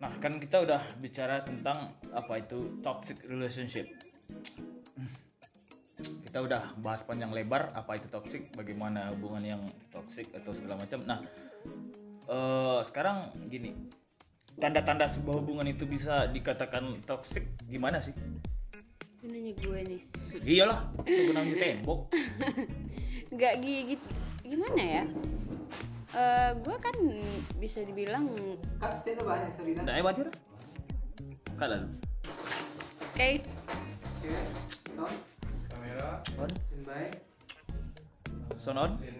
Nah, kan kita udah bicara tentang apa itu toxic relationship. Kita udah bahas panjang lebar apa itu toxic, bagaimana hubungan yang toxic atau segala macam. Nah, eh, sekarang gini, tanda-tanda sebuah hubungan itu bisa dikatakan toxic gimana sih? Ini gue nih. Iyalah, sebenarnya tembok. Nggak gi- gi- gimana ya? Eh gue kan bisa dibilang Cut state ba yang salita? Nggak hebat ya? Kalah. kayak Okay. On. Kamera. On. Standby. Sound on. Sin.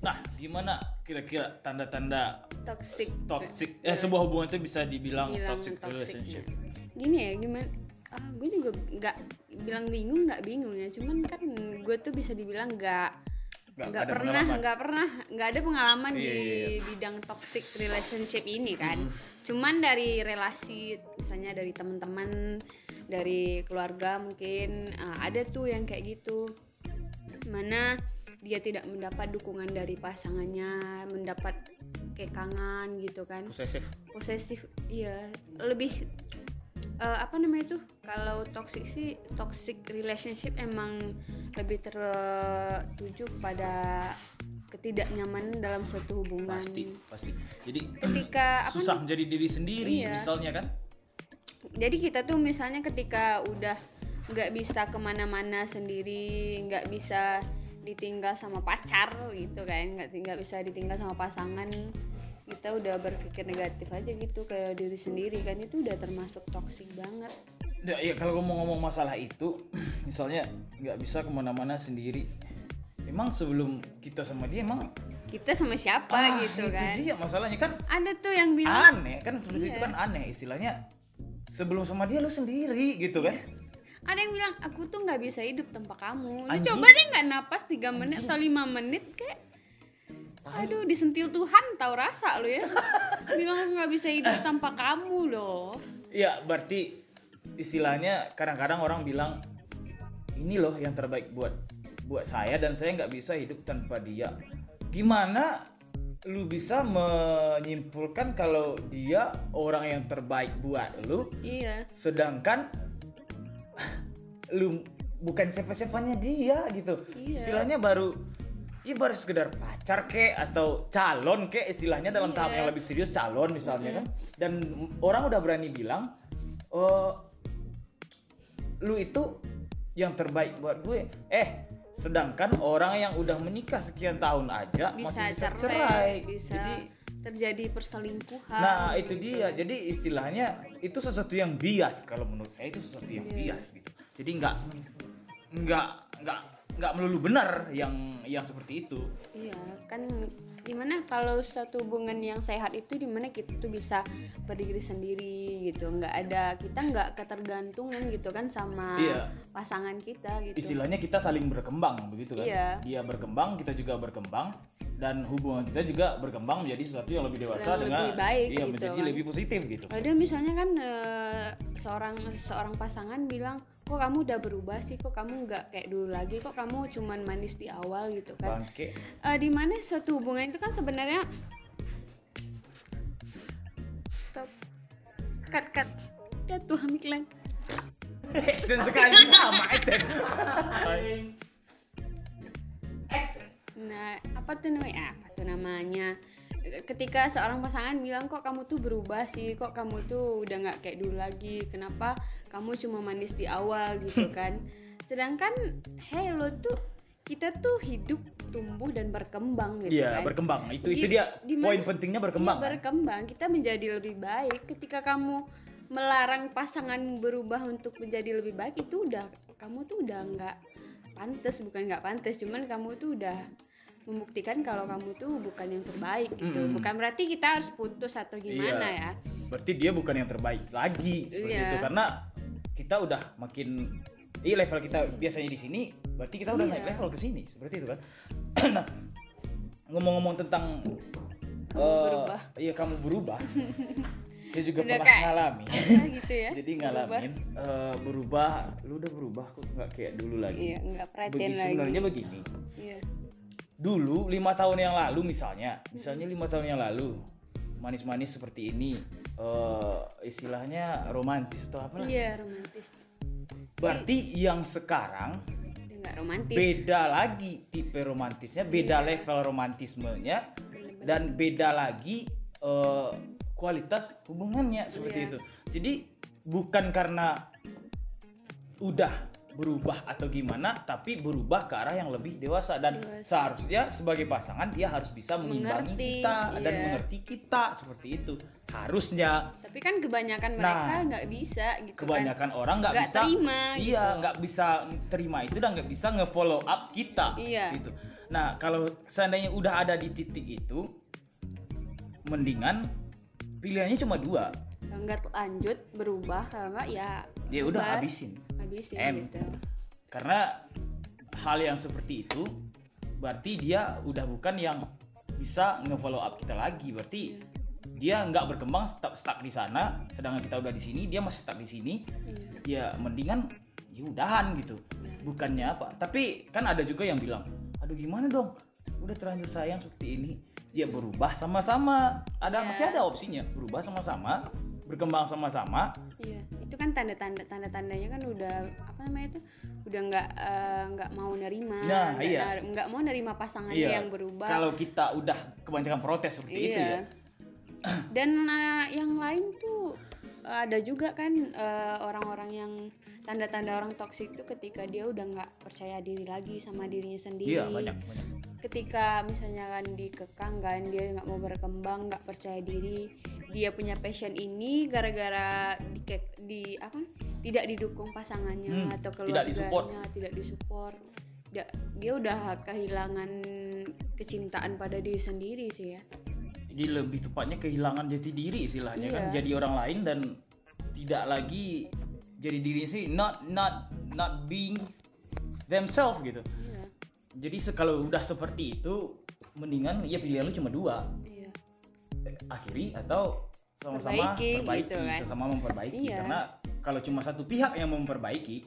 Nah, gimana kira-kira tanda-tanda toxic. toxic eh sebuah hubungan itu bisa dibilang Bilang toxic, relationship. Gini ya gimana? Ah, gue juga nggak bilang bingung nggak bingung ya. Cuman kan gue tuh bisa dibilang nggak Nggak pernah nggak pernah nggak ada pengalaman Iya, di iya, iya. bidang toxic relationship ini kan cuman dari relasi misalnya dari teman-teman dari keluarga mungkin ah, ada tuh yang kayak gitu mana dia tidak mendapat dukungan dari pasangannya mendapat kekangan gitu kan Posesif. posesif iya lebih eh, apa namanya tuh kalau toxic sih toxic relationship emang lebih tertuju pada ketidaknyamanan dalam suatu hubungan Pasti, pasti. Jadi ketika apa susah menjadi diri sendiri Iya. misalnya kan? jadi kita tuh misalnya ketika udah nggak bisa ke mana-mana sendiri nggak bisa ditinggal sama pacar gitu kan nggak nggak bisa ditinggal sama pasangan kita udah berpikir negatif aja gitu ke diri sendiri kan itu udah termasuk toksik banget. Ya, ya kalau ngomong-ngomong masalah itu, misalnya nggak bisa ke mana-mana sendiri. Emang sebelum kita sama dia emang kita sama siapa ah, gitu itu kan? dia masalahnya kan? Ada tuh yang bilang aneh kan? Seperti itu Iya. kan aneh istilahnya sebelum sama dia lu sendiri gitu kan? Ada yang bilang aku tuh nggak bisa hidup tanpa kamu. Lu Anjing. coba deh nggak napas 3 menit atau lima menit kayak aduh disentil Tuhan tahu rasa lu ya. Bilang aku nggak bisa hidup tanpa kamu loh. Ya berarti istilahnya kadang-kadang orang bilang ini loh yang terbaik buat buat saya dan saya nggak bisa hidup tanpa dia. Gimana lu bisa menyimpulkan kalau dia orang yang terbaik buat lu? Iya. Sedangkan lu bukan siapa-siapanya dia gitu. Iya. istilahnya baru ya baru sekedar pacar kek atau calon kek istilahnya dalam tahap Iya. yang lebih serius calon misalnya kan dan orang udah berani bilang oh lu itu yang terbaik buat gue eh sedangkan orang yang udah menikah sekian tahun aja bisa masih bisa cerai, cerai bisa jadi terjadi perselingkuhan Nah itu gitu. dia, jadi istilahnya itu sesuatu yang bias kalau menurut saya itu sesuatu yang Iya. bias gitu. Jadi nggak nggak nggak nggak melulu benar yang yang seperti itu. Iya, kan di mana kalau satu hubungan yang sehat itu di mana kita tuh bisa berdiri sendiri gitu, nggak ada kita nggak ketergantungan gitu kan sama Iya. pasangan kita gitu. Istilahnya kita saling berkembang begitu kan? Iya. Dia berkembang, kita juga berkembang dan hubungan kita juga berkembang menjadi sesuatu yang lebih dewasa Yang dengan lebih baik iya gitu menjadi kan. lebih positif gitu. Ada misalnya kan eh, seorang seorang pasangan bilang, kok kamu udah berubah sih, kok kamu nggak kayak dulu lagi, kok kamu cuman manis di awal gitu kan. Bangke. Eh, di mana suatu hubungan itu kan sebenarnya stop. Cut cut. Jatuh Amiklan Dan sekali sama itu. nah apa tuh namanya? Apa tuh namanya ketika seorang pasangan bilang kok kamu tuh berubah sih kok kamu tuh udah nggak kayak dulu lagi kenapa kamu cuma manis di awal gitu kan sedangkan hey lo tuh kita tuh hidup tumbuh dan berkembang gitu Iya kan berkembang. Itu itu Di- dia di mana- poin pentingnya berkembang. Iya, kan? berkembang. Kita menjadi lebih baik. Ketika kamu melarang pasangan berubah untuk menjadi lebih baik itu udah kamu tuh udah nggak pantas, bukan nggak pantas, cuman kamu tuh udah membuktikan kalau kamu tuh bukan yang terbaik gitu. Mm-mm. Bukan berarti kita harus putus atau gimana Iya. ya. Berarti dia bukan yang terbaik lagi seperti Iya. itu karena kita udah makin iya level kita biasanya di sini, berarti kita udah Iya. naik level ke sini seperti itu kan. nah, ngomong-ngomong tentang Kamu eh, berubah. Iya kamu berubah. Saya juga Udah pernah kayak- ngalami. Nah, gitu ya. Jadi Berubah. ngalamin eh, berubah, lu udah berubah kok nggak kayak dulu lagi. Iya, nggak perhatian lagi. sebenarnya begini, Iya. Dulu lima tahun yang lalu misalnya. Misalnya lima tahun yang lalu. Manis-manis seperti ini. Eh, istilahnya romantis atau apa? Lah iya romantis. Berarti yang sekarang nggak romantis. beda lagi tipe romantisnya beda level romantismenya dan beda lagi eh, kualitas hubungannya seperti Iya. itu. Jadi bukan karena udah berubah atau gimana tapi berubah ke arah yang lebih dewasa dan Dewasa. seharusnya sebagai pasangan dia harus bisa mengimbangi Mengerti, kita dan iya. mengerti kita seperti itu harusnya tapi kan kebanyakan Nah, mereka nggak bisa gitu kan kebanyakan orang nggak bisa terima, iya gitu. nggak bisa terima itu dan nggak bisa nge-follow up kita Iya. gitu nah kalau seandainya udah ada di titik itu mendingan pilihannya cuma dua nggak lanjut berubah kalau nggak ya ya udah habisin habisin M. gitu. Karena hal yang seperti itu berarti dia udah bukan yang bisa nge-follow up kita lagi. Berarti dia nggak berkembang stuck stuck di sana. Sedangkan kita udah di sini dia masih stuck di sini. Iya. ya mendingan ya udahan gitu bukannya apa? Tapi kan ada juga yang bilang aduh gimana dong? Udah terlanjur sayang seperti ini. Ya berubah sama-sama. Ada Iya. masih ada opsinya. Berubah sama-sama berkembang sama-sama Iya, itu kan tanda-tanda tanda-tandanya kan udah apa namanya itu udah nggak eh, nggak mau nerima, Nah, nggak iya. mau nerima pasangannya Iya, yang berubah. kalau kita udah kebanyakan protes seperti itu ya iya. Dan eh, yang lain tuh eh, ada juga kan orang-orang yang tanda-tanda orang toksik tuh ketika dia udah nggak percaya diri lagi sama dirinya sendiri. iya banyak banyak ketika misalnya kan dikekang kan dia nggak mau berkembang nggak percaya diri dia punya passion ini gara-gara di, di apa? Tidak didukung pasangannya Hmm, atau tidak keluarganya disupport. tidak disupport. Dia, dia udah kehilangan kecintaan pada diri sendiri sih ya. Jadi lebih tepatnya kehilangan jati diri istilahnya kan. Iya. jadi orang lain dan tidak lagi jadi diri sih not not not being themselves gitu jadi kalau udah seperti itu mendingan ya pilihan lu cuma dua. Iya. Eh, akhiri atau sama-sama Perbaiki, perbaiki gitu kan. sama memperbaiki. Iya. karena kalau cuma satu pihak yang memperbaiki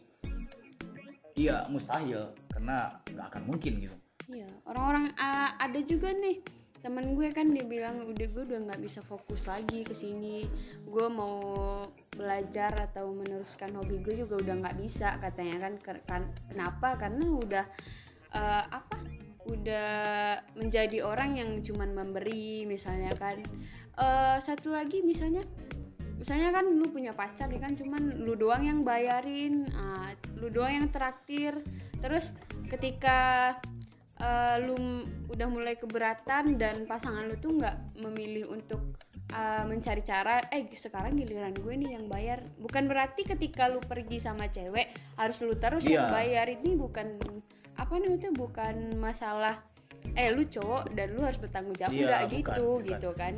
iya mustahil. Karena nggak akan mungkin gitu. Iya, orang-orang ah, ada juga nih temen gue kan dia bilang udah gue udah nggak bisa fokus lagi ke sini. Gue mau belajar atau meneruskan hobi gue juga udah nggak bisa katanya kan. Kan kenapa? Karena udah eh, apa udah menjadi orang yang cuman memberi misalnya kan. Eh, satu lagi misalnya misalnya kan lu punya pacar nih kan cuman lu doang yang bayarin ah, lu doang yang traktir. Terus ketika eh, lu udah mulai keberatan dan pasangan lu tuh nggak memilih untuk eh, mencari cara eh sekarang giliran gue nih yang bayar. Bukan berarti ketika lu pergi sama cewek harus lu terus yang Iya. bayar ini bukan apa namanya itu bukan masalah eh lu cowok dan lu harus bertanggung jawab Iya, enggak bukan, gitu bukan. gitu kan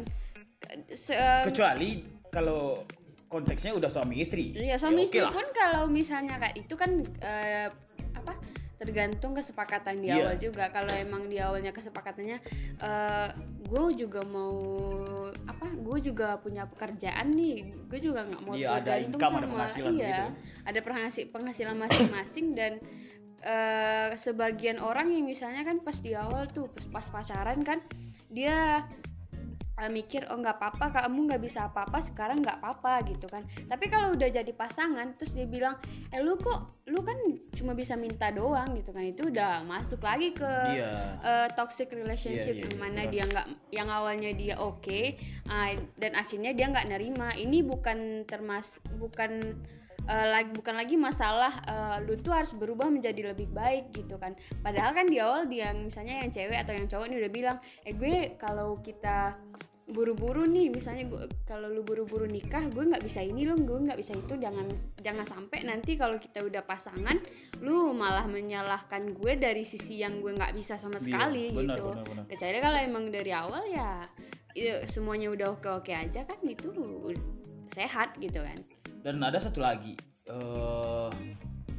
Se- kecuali kalau konteksnya udah suami istri Iya suami Ya, istri lah. pun kalau misalnya kayak itu kan eh, apa tergantung kesepakatan di Iya. awal juga kalau emang di awalnya kesepakatannya eh gue juga mau apa gue juga punya pekerjaan nih gue juga nggak mau Iya, ada bergantung income, ada sama penghasilan iya begitu. ada penghasi- penghasilan masing-masing dan eh, sebagian orang yang misalnya kan pas di awal tuh pas, pas pacaran kan dia eh, mikir oh nggak apa-apa kamu nggak bisa apa-apa sekarang nggak apa-apa gitu kan tapi kalau udah jadi pasangan terus dia bilang eh lu kok lu kan cuma bisa minta doang gitu kan itu udah masuk lagi ke Iya. eh, toxic relationship iya, yang iya, mana benar. dia nggak yang awalnya dia oke ah, dan akhirnya dia nggak nerima ini bukan termas bukan eh, lagi bukan lagi masalah eh, lu tuh harus berubah menjadi lebih baik gitu kan. Padahal kan di awal dia misalnya yang cewek atau yang cowok ini udah bilang eh gue kalau kita buru-buru nih misalnya gue kalau lu buru-buru nikah gue nggak bisa ini lo gue nggak bisa itu jangan jangan sampai nanti kalau kita udah pasangan lu malah menyalahkan gue dari sisi yang gue nggak bisa sama Iya, sekali benar, gitu. benar, benar. kecuali kalau emang dari awal ya ya, semuanya udah oke oke aja kan itu sehat gitu kan dan ada satu lagi eh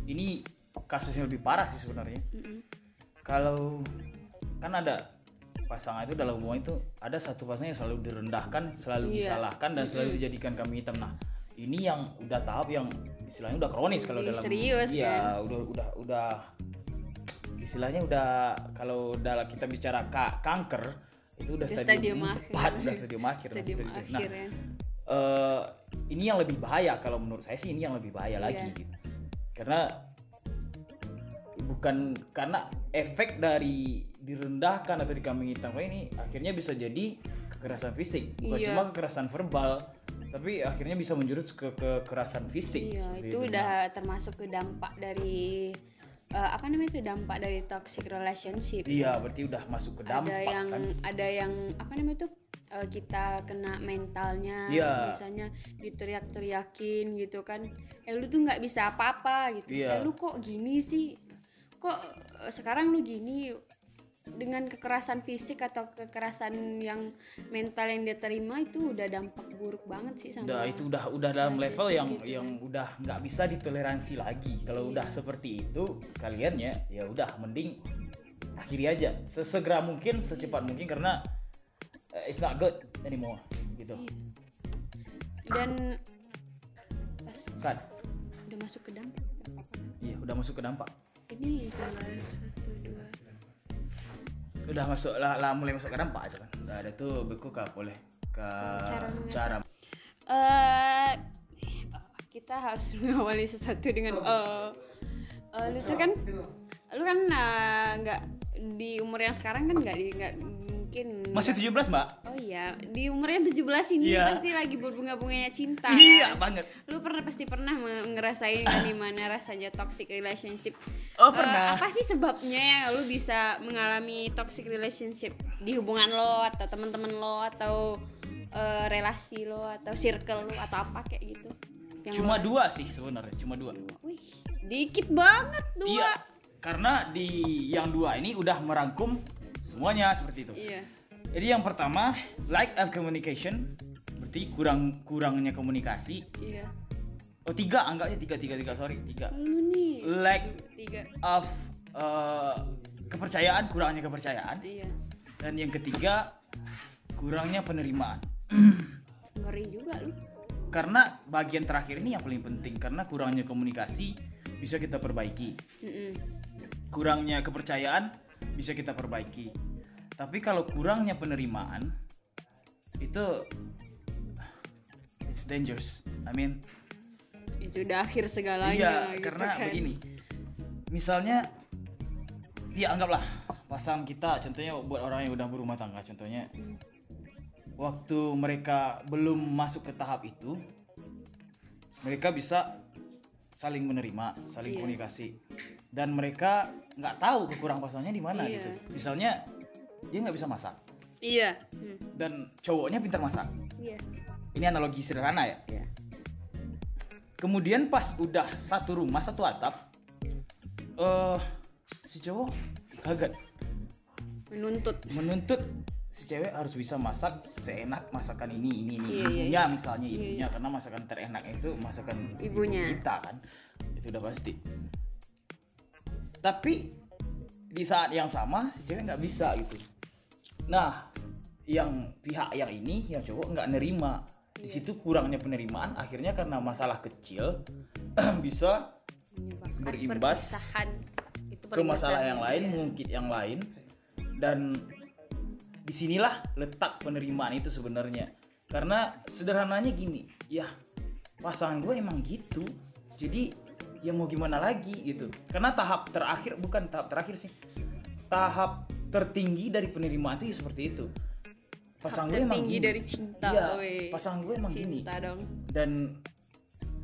ini kasusnya lebih parah sih sebenarnya kalau kan ada pasangan itu dalam hubungan itu ada satu pasangan yang selalu direndahkan selalu Iya. disalahkan dan selalu dijadikan kami hitam nah ini yang udah tahap yang istilahnya udah kronis kalau dalam serius, kan? iya udah udah udah istilahnya udah kalau udah kita bicara ka- kanker itu udah Udah stadium, stadium akhir. 4 udah stadium akhir nah, Stadium seperti itu. Nah, akhir ya. eh, ini yang lebih bahaya kalau menurut saya sih ini yang lebih bahaya lagi Iya. gitu. karena bukan karena efek dari direndahkan atau dikambing hitamkan ini akhirnya bisa jadi kekerasan fisik bukan Iya. cuma kekerasan verbal tapi akhirnya bisa menjurus ke kekerasan fisik Iya, seperti itu udah termasuk ke dampak dari eh, apa namanya itu dampak dari toxic relationship. iya berarti udah masuk ke dampak ada yang kan ada yang apa namanya itu eh, kita kena mentalnya Iya. misalnya diteriak-teriakin gitu kan. Eh lu tuh nggak bisa apa-apa gitu. Iya. eh lu kok gini sih? Kok eh, sekarang lu gini? Dengan kekerasan fisik atau kekerasan yang mental yang dia terima itu udah dampak buruk banget sih sama udah itu udah udah dalam level yang gitu yang udah nggak bisa ditoleransi lagi. Kalau udah seperti itu kalian ya ya udah mending akhiri aja. Sesegera mungkin secepat mungkin karena it's not good anymore gitu. Dan pas kan udah masuk ke dampak iya udah masuk ke dampak. Ini satu dua. Udah masuk lah, lah mulai masuk ke dampak itu kan. Udah ada tuh beku kah boleh ke Cara cara. Eh kita harus mengawali sesuatu dengan eh eh, lu tuh kan lu kan nggak di umur yang sekarang kan nggak di nggak mungkin. Masih 17 mbak? Oh iya di umur yang 17 ini Iya. pasti lagi berbunga-bunganya cinta iya kan? banget. Lu pernah pasti pernah ngerasain kan gimana rasanya toxic relationship. Oh pernah. Apa sih sebabnya ya lu bisa mengalami toxic relationship? Di hubungan lo atau teman-teman lo atau eh, relasi lo atau circle lo atau apa kayak gitu? Yang cuma lo- dua sih sebenarnya cuma dua. Wih dikit banget dua. Iya karena di yang dua ini udah merangkum semuanya seperti itu. Iya. Jadi yang pertama lack of communication berarti kurang kurangnya komunikasi. iya. Oh tiga anggapnya tiga tiga tiga sorry tiga. Lu nih lack tiga. of uh, kepercayaan kurangnya kepercayaan. Iya. Dan yang ketiga kurangnya penerimaan. Ngeri juga lu. Karena bagian terakhir ini yang paling penting karena kurangnya komunikasi bisa kita perbaiki. Mm-mm. kurangnya kepercayaan bisa kita perbaiki. Tapi kalau kurangnya penerimaan itu it's dangerous. I mean itu udah akhir segalanya iya gitu karena kan. begini. Misalnya ya anggaplah pasangan kita contohnya buat orang yang udah berumah tangga contohnya. Waktu mereka belum masuk ke tahap itu mereka bisa saling menerima saling Iya. komunikasi. Dan mereka nggak tahu kekurangan pasangannya di mana Iya. gitu. Misalnya dia nggak bisa masak. Iya. Hmm. dan cowoknya pintar masak. Iya. Ini analogi sederhana ya. Iya. Kemudian pas udah satu rumah satu atap eh si cowok kaget menuntut. Menuntut si cewek harus bisa masak seenak masakan ini ini ini. Iya, iya, ibunya misalnya Iya, ibunya. karena masakan terenak itu masakan ibu Ibunya. kita kan. Itu udah pasti tapi di saat yang sama si cewek nggak bisa gitu. Nah yang pihak yang ini yang cowok nggak nerima. Di Iya. situ kurangnya penerimaan akhirnya karena masalah kecil bisa Berimbas ke masalah perimbasan yang lain ya. mungkin yang lain. Dan di sinilah letak penerimaan itu sebenarnya. Karena sederhananya gini ya pasangan gue emang gitu. Jadi ya mau gimana lagi gitu. Karena tahap terakhir bukan tahap terakhir sih. Tahap tertinggi dari penerimaan itu ya seperti itu. Pasangan gue emang tertinggi gini. dari cinta weh. pasangan gue emang gini. Cinta dong. Dan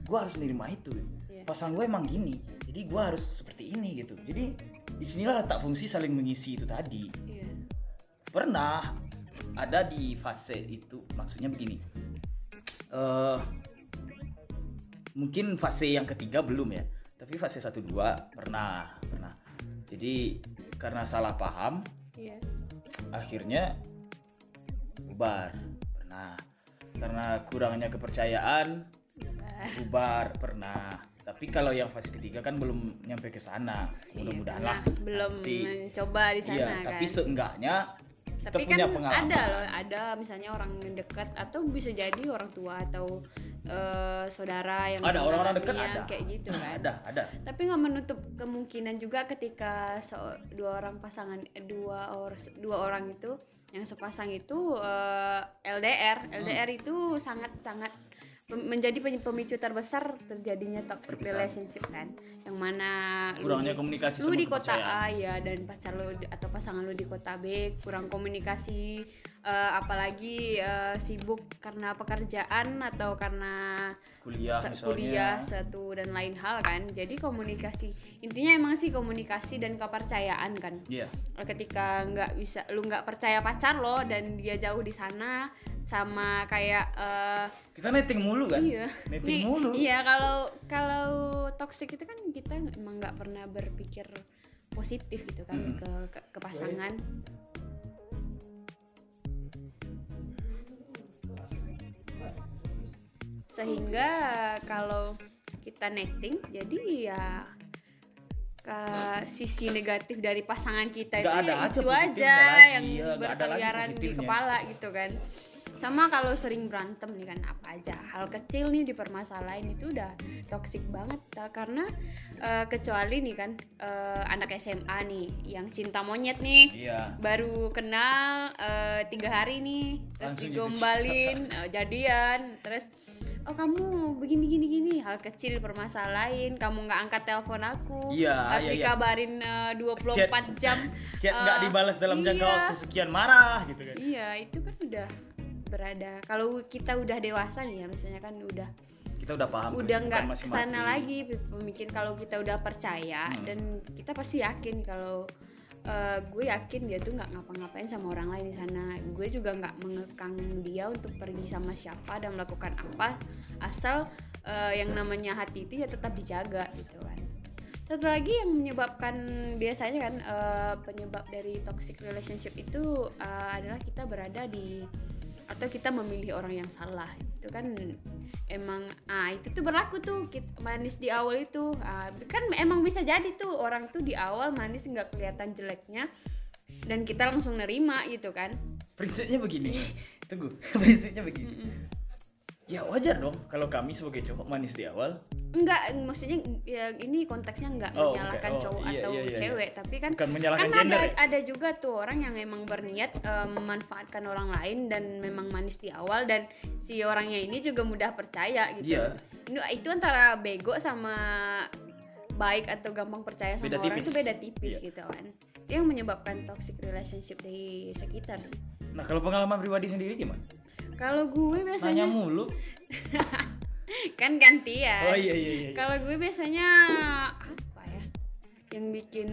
gue harus menerima itu. Iya. pasangan gue emang gini. Jadi gue harus seperti ini gitu. Jadi di sinilah letak fungsi saling mengisi itu tadi. Iya. Pernah ada di fase itu maksudnya begini. Eh mungkin fase yang ketiga belum ya tapi fase satu dua pernah pernah. Jadi karena salah paham iya. akhirnya bubar pernah. Karena kurangnya kepercayaan bubar. pernah. Tapi kalau yang fase ketiga kan belum nyampe ke sana. Mudah-mudahan Nah, lah belum nanti. mencoba di sana iya kan. tapi seenggaknya kita tapi punya kan pengalaman. ada loh ada misalnya orang dekat atau bisa jadi orang tua atau eh, saudara yang Ada orang-orang dekat yang ada. kayak gitu kan Ada, ada. tapi nggak menutup kemungkinan juga ketika se- dua orang pasangan dua or dua orang itu yang sepasang itu eh, LDR LDR Hmm. itu sangat sangat menjadi pem- pemicu terbesar terjadinya toxic Perpisahan. relationship kan yang mana lu Kurangnya di- komunikasi lu di kota. A ya dan pacar lu atau pasangan lu di kota B kurang komunikasi eh, apalagi eh, sibuk karena pekerjaan atau karena Kuliah se- misalnya. kuliah satu dan lain hal kan jadi komunikasi intinya emang sih komunikasi dan kepercayaan kan Iya. ketika nggak bisa lu nggak percaya pacar lo dan dia jauh di sana sama kayak eh, Kita netting mulu kan? iya Netting Nih, mulu. iya kalau kalau toxic itu kan kita emang nggak pernah berpikir positif gitu kan ke, ke ke pasangan sehingga kalau kita netting jadi ya ke sisi negatif dari pasangan kita itu ada ya aja itu aja lagi, yang ya, berkeliaran di kepala gitu kan sama kalau sering berantem nih kan apa aja hal kecil nih dipermasalahin itu udah toksik banget Ta- karena eh, kecuali nih kan eh, anak SMA nih yang cinta monyet nih Iya. baru kenal eh, tiga hari nih terus Langsung digombalin eh, jadian terus oh kamu begini gini gini hal kecil permasalahin kamu nggak angkat telepon aku Iya, harus iya, iya. dikabarin eh, 24 jam Chat nggak Eh, dibalas dalam jangka iya. waktu sekian marah gitu kan. iya itu kan udah berada. Kalau kita udah dewasa nih ya misalnya kan udah Kita udah paham udah nggak ke sana lagi pemikir kalau kita udah percaya Hmm. dan kita pasti yakin kalau eh, gue yakin dia tuh nggak ngapa-ngapain sama orang lain di sana. Gue juga nggak mengekang dia untuk pergi sama siapa dan melakukan apa asal eh, yang namanya hati itu ya tetap dijaga gitu kan. Satu lagi yang menyebabkan biasanya kan eh, penyebab dari toxic relationship itu eh, adalah kita berada di atau kita memilih orang yang salah itu kan emang ah itu tuh berlaku tuh kit- manis di awal itu Ah, kan emang bisa jadi tuh orang tuh di awal manis nggak kelihatan jeleknya dan kita langsung nerima gitu kan Prinsipnya begini. Tunggu. Prinsipnya begini. Ya wajar dong kalau kami sebagai cowok manis di awal. Enggak maksudnya ya ini konteksnya enggak Oh, menyalahkan Oh, cowok iya, atau iya, iya, cewek tapi kan Bukan menyalahkan kan gender ada ya? ada juga tuh orang yang emang berniat eh, memanfaatkan orang lain dan memang manis di awal dan si orangnya ini juga mudah percaya gitu Iya. itu, itu antara bego sama baik atau gampang percaya sama Beda orang tipis. itu beda tipis Iya. gitu kan itu yang menyebabkan toxic relationship di sekitar sih Nah kalau pengalaman pribadi sendiri gimana? kalau gue biasanya mulu. kan gantian Oh iya iya iya. Kalau gue biasanya apa ya? Yang bikin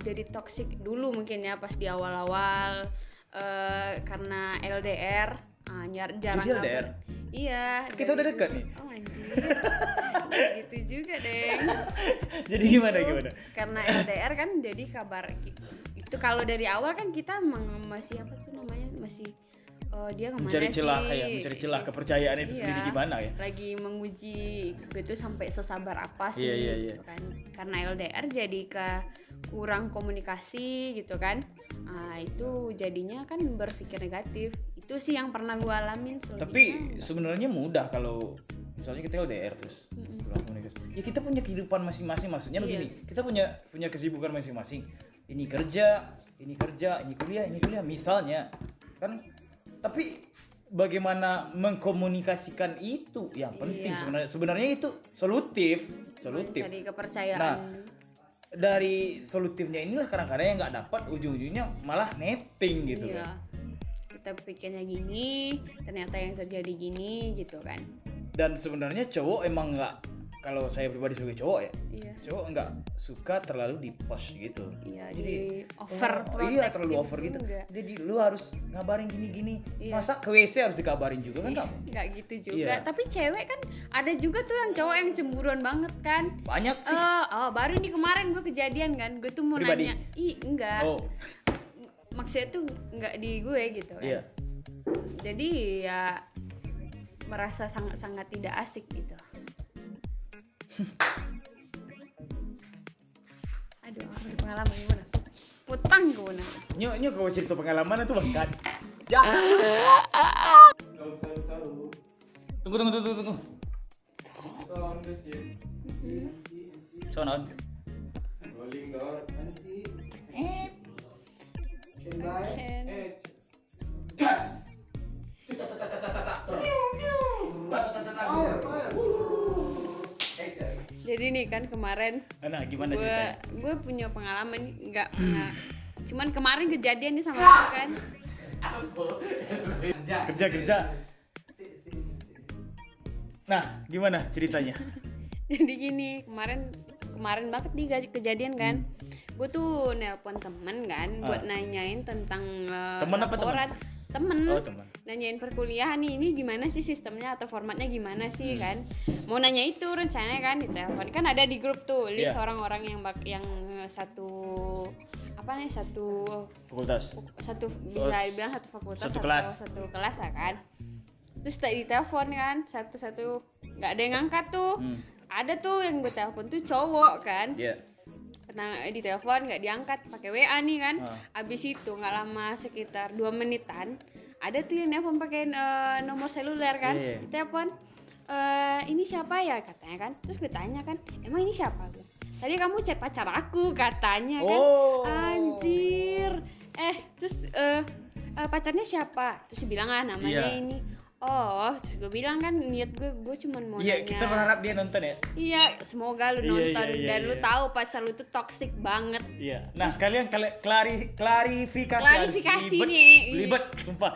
jadi toxic dulu mungkin ya pas di awal-awal eh, karena LDR ah, nyar jarang Jadi LDR? Iya. Kita udah dekat nih. Oh anjir. gitu juga deh. Jadi gimana Itu gimana? Karena LDR kan jadi kabar itu kalau dari awal kan kita masih apa tuh namanya masih oh dia ke mana Mencari celah sih? ya, mencari celah kepercayaan itu Iya, sendiri gimana ya? lagi menguji gitu sampai sesabar apa sih Iya, iya, iya. gitu kan karena LDR jadi ke kurang komunikasi gitu kan nah, itu jadinya kan berpikir negatif itu sih yang pernah gue alamin Tapi sebenarnya mudah kalau misalnya kita LDR terus kurang komunikasi. Ya kita punya kehidupan masing-masing maksudnya Iya. begini. Kita punya punya kesibukan masing-masing. Ini kerja, ini kerja, ini kuliah, ini kuliah misalnya. Kan tapi bagaimana mengkomunikasikan itu? Yang penting Iya. sebenarnya. Sebenarnya itu solutif. Solutif. mencari kepercayaan. Nah, dari solutifnya inilah kadang-kadang yang nggak dapat ujung-ujungnya malah netting gitu iya. kan. Kita pikirnya gini ternyata yang terjadi gini gitu kan. Dan sebenarnya cowok emang nggak kalau saya pribadi sebagai cowok ya iya. cowok nggak suka terlalu di push gitu. Iya Jadi, di over oh, iya terlalu over gitu. enggak. Jadi lu harus ngabarin gini-gini. Iya. masa ke WC harus dikabarin juga kan kamu nggak? gitu juga. Iya. tapi cewek kan ada juga tuh yang cowok yang cemburuan banget kan. Banyak sih. Eh, oh baru nih kemarin gue kejadian kan. Gue tuh mau Pribadi? nanya. Ih enggak. Oh. Maksudnya tuh enggak di gue gitu kan. Iya. Jadi ya merasa sangat sangat tidak asik gitu aduh pengalaman gimana utang gimana nyok nyok kalau cerita pengalaman itu bahkan ya. Tunggu tunggu tunggu tunggu. Sound on. Rolling door. MC. Jadi nih kan kemarin Nah, gimana gue ceritanya? gue punya pengalaman nggak pernah cuman kemarin kejadian nih sama gue kan Kerja kerja. Nah, gimana ceritanya? jadi gini kemarin kemarin banget nih kejadian kan gue tuh nelpon temen kan buat Hmm. Ah. nanyain tentang uh, Temen apa laporan temen Oh, teman. nanyain perkuliahan nih ini gimana sih sistemnya atau formatnya gimana sih Hmm. kan mau nanya itu rencananya kan di telepon kan ada di grup tuh list Iya. orang-orang yang bak yang satu apa nih satu Fakultas. satu bisa dibilang satu fakultas satu kelas. satu kelas ya kan terus tak ditelepon kan satu-satu nggak ada yang ngangkat tuh Hmm. ada tuh yang gue telepon tuh cowok kan Iya. Pernah di telepon nggak diangkat pakai WA nih kan. Ah. abis itu nggak lama sekitar dua menitan ada tuh yang telepon pakai eh, nomor seluler kan. Iya, iya. ditelepon "Eh, ini siapa ya? katanya kan. Terus gue tanya kan emang ini siapa? Gue tadi kamu chat pacar aku katanya kan. Oh. anjir. Eh terus eh, eh, pacarnya siapa? Terus bilang lah namanya Iya. ini oh gue bilang kan niat gue gue cuman mau Iya, kita berharap dia nonton ya. Iya, semoga lu Iya, nonton iya, iya, dan lu iya. tahu pacar lu tuh toxic banget. Iya. Nah, sekalian kali- klari klarifikasi. Klarifikasi Libet, nih. Libet, sumpah.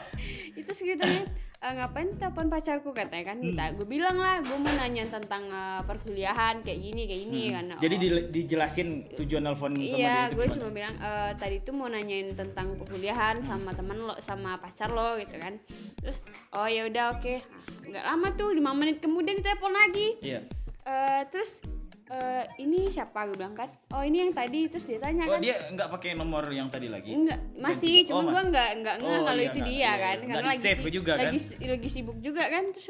Itu segitunya "Eh, ngapain telepon pacarku katanya kan Hmm. kita gue bilang lah gue mau nanya tentang eh, perkuliahan kayak gini kayak gini kan Hmm. Jadi Oh. di- dijelasin tujuan nelpon sama iya gue cuma bilang "Eh, tadi tuh mau nanyain tentang perkuliahan sama temen lo sama pacar lo gitu kan terus oh ya udah oke Nah, nggak lama tuh lima menit kemudian ditelepon lagi Iya. Eh, terus eh, ini siapa gue bilang kan oh ini yang tadi terus dia tanya Oh, kan dia nggak pakai nomor yang tadi lagi. Enggak, masih, cuman oh, gua masih. enggak enggak ngeh Oh, kalau iya, itu enggak, dia iya, kan. iya. Karena Nggak lagi si- juga, kan? lagi lagi sibuk juga kan terus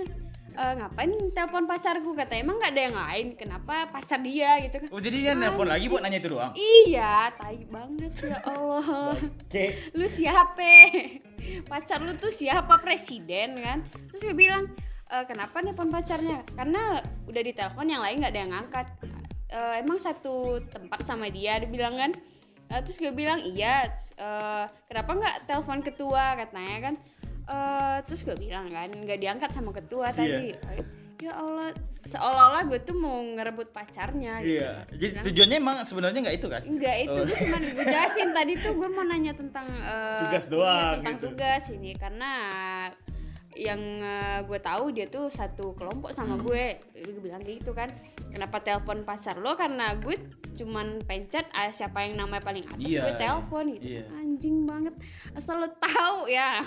eh, ngapain telepon pacarku kata emang nggak ada yang lain kenapa pacar dia gitu kan Oh, jadi dia nelpon lagi buat nanya itu doang. iya tai banget ya Allah Oke. lu siapa pacar lu tuh siapa presiden kan terus gue bilang "E, kenapa nelpon pacarnya karena udah ditelepon yang lain nggak ada yang ngangkat "E, emang satu tempat sama dia dia bilang kan "E, terus gue bilang iya "E, kenapa nggak telepon ketua katanya kan "E, terus gue bilang kan nggak diangkat sama ketua tadi ya Allah seolah-olah gue tuh mau ngerebut pacarnya gitu Iya. kan. Jadi tujuannya emang sebenarnya nggak itu kan? Enggak itu Oh. gue cuma gue jelasin tadi tuh gue mau nanya tentang eh, Tugas iya, doang tentang gitu. tugas ini karena yang eh, gue tahu dia tuh satu kelompok sama Hmm. gue. Gue bilang kayak gitu kan. Kenapa telepon pacar lo? Karena gue cuman pencet ah, siapa yang namanya paling atas? Iya, gue telepon gitu. iya. anjing banget asal lo tahu ya.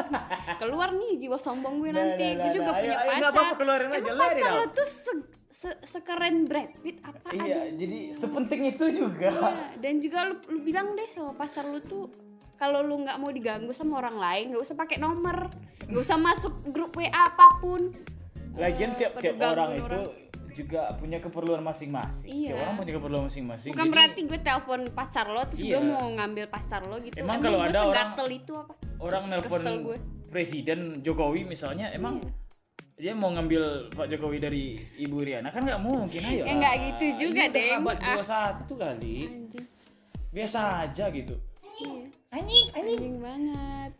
Keluar nih jiwa sombong gue Nah, nanti. nah, gue nah, juga nah. punya Ayo, ayo, pacar. apa-apa, keluarin aja, Emang pacar lo tuh se- se- sekeren Brad Pitt? Apa Iya, jadi sepenting itu juga. Iya, dan juga lu, lu bilang deh sama pacar lu tuh kalau lu nggak mau diganggu sama orang lain nggak usah pakai nomor nggak usah masuk grup WA apa pun Lagian Eh, tiap tiap orang gangguin itu juga punya keperluan masing-masing. Iya. Tiap orang punya keperluan masing-masing. bukan jadi berarti gue telepon pacar lo terus gue Iya. mau ngambil pacar lo gitu Emang kalau gue ada orang- itu apa orang nelpon gue. presiden Jokowi misalnya emang dia mau ngambil Pak Jokowi dari Ibu Riana kan nggak mungkin ayo. Ya, nggak gitu juga, Deng. abad Ah. 21 kali. Biasa aja gitu. iya Anjing, anjing. anjing banget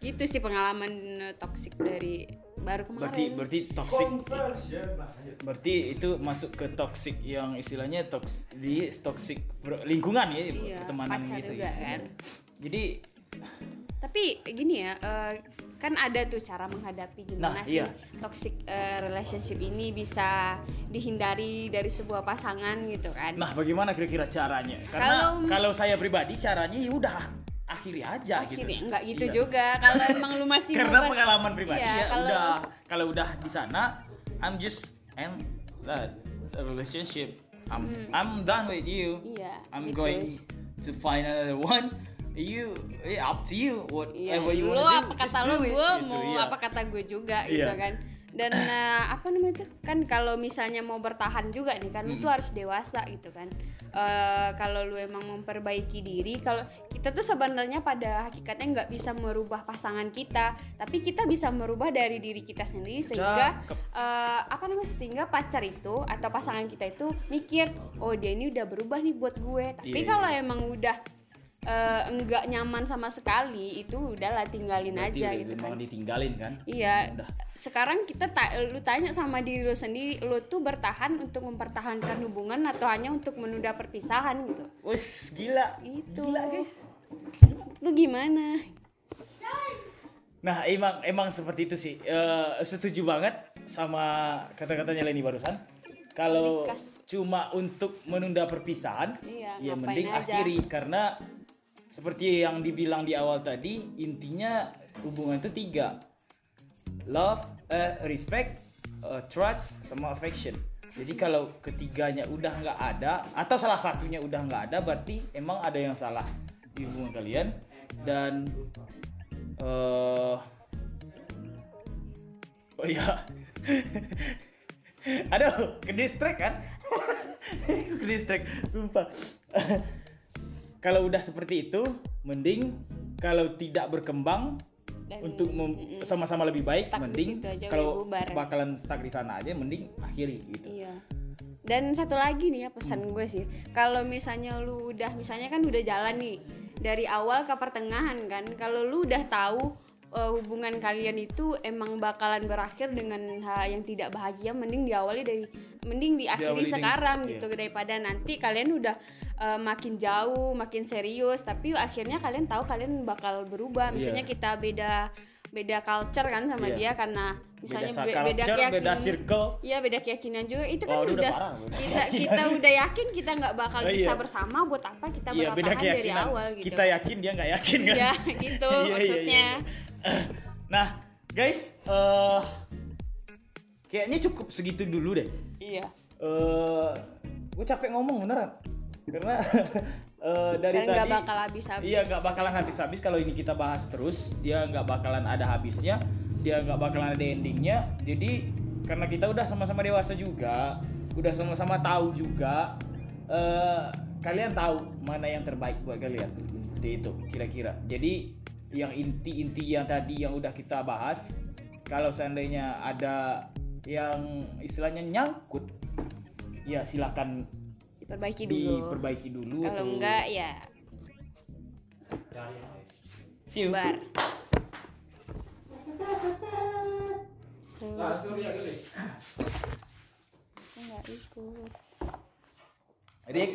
gitu sih pengalaman eh, toksik dari baru kemarin Berarti berarti lanjut. berarti itu masuk ke toxic yang istilahnya toks di toxic ber- lingkungan ya Iya, pertemanan pacar gitu juga ya. kan. Jadi tapi gini ya eh, kan ada tuh cara menghadapi gimana Nah, sih iya. toxic eh, relationship ini bisa dihindari dari sebuah pasangan gitu kan nah bagaimana kira-kira caranya? Karena Kalau- kalau, saya pribadi caranya ya udah akhiri aja akhirnya gitu. enggak gitu Iya. juga kalau emang lu masih Karena ber- pengalaman pribadi Iya, ya kalau- udah kalau udah di sana I'm just end that relationship. I'm I'm done with you. Hmm. Iya, I'm gitu. going to find another one. You, eh, up to you. Iya, Whatever you lu wanna do, apa just kata it, gue gitu, mau iya. apa kata gue juga Iya. gitu kan dan eh, apa namanya itu kan kalau misalnya mau bertahan juga nih kan lu tuh harus dewasa gitu kan eh, kalau lu emang memperbaiki diri kalau kita tuh sebenarnya pada hakikatnya nggak bisa merubah pasangan kita tapi kita bisa merubah dari diri kita sendiri sehingga eh, apa namanya sehingga pacar itu atau pasangan kita itu mikir oh dia ini udah berubah nih buat gue tapi Iya, kalau emang udah eh, enggak nyaman sama sekali itu udahlah tinggalin Berarti aja gitu kan ditinggalin kan Iya, Udah. sekarang kita ta lu tanya sama diri lu sendiri, lu tuh bertahan untuk mempertahankan hubungan atau hanya untuk menunda perpisahan gitu. wis gila Itu. gila guys Lu gimana? Nah, emang emang seperti itu sih. Eh, setuju banget sama kata-katanya Leni barusan. Kalau cuma untuk menunda perpisahan, Iya, ya mending aja. akhiri karena seperti yang dibilang di awal tadi, intinya hubungan itu tiga. Love, eh, respect, eh, trust, sama affection. Jadi kalau ketiganya udah nggak ada atau salah satunya udah nggak ada, berarti emang ada yang salah di hubungan kalian dan eh oh iya aduh ke distract kan ke distract sumpah kalau udah seperti itu mending kalau tidak berkembang Dan- untuk sama-sama lebih baik mending kalau bakalan stuck di sana aja mending akhiri gitu. Iya. Dan satu lagi nih ya pesan gue sih, kalau misalnya lu udah misalnya kan udah jalan nih dari awal ke pertengahan kan, kalau lu udah tahu eh, hubungan kalian itu emang bakalan berakhir dengan hal yang tidak bahagia, mending diawali dari mending diakhiri Diawali sekarang iya. gitu daripada nanti kalian udah eh, makin jauh, makin serius, tapi akhirnya kalian tahu kalian bakal berubah. Misalnya Iya. kita beda beda culture kan sama Iya. dia karena misalnya beda, be- culture, beda keyakinan circle Iya beda keyakinan juga itu kan Oh, udah udah, parah, beda kita keyakinan. kita udah yakin kita nggak bakal Oh, bisa iya. bersama buat apa kita iya beda dari awal gitu. kita yakin dia nggak yakin kan Iya gitu Iya, iya, maksudnya. iya, iya. nah guys eh kayaknya cukup segitu dulu deh Iya. eh gue capek ngomong beneran karena eh, dari Karena nggak tadi bakal habis-habis. iya nggak bakalan habis-habis. Kalau ini kita bahas terus dia nggak bakalan ada habisnya dia nggak bakalan ada endingnya. Jadi karena kita udah sama-sama dewasa juga udah sama-sama tahu juga eh kalian tahu mana yang terbaik buat kalian. Seperti itu kira-kira. Jadi yang inti-inti yang tadi yang udah kita bahas kalau seandainya ada yang istilahnya nyangkut ya silakan Diperbaiki dulu. diperbaiki dulu Kalau enggak ya See you. bar. So, Nah, sorry ya kali. aku nggak ikut. Rick,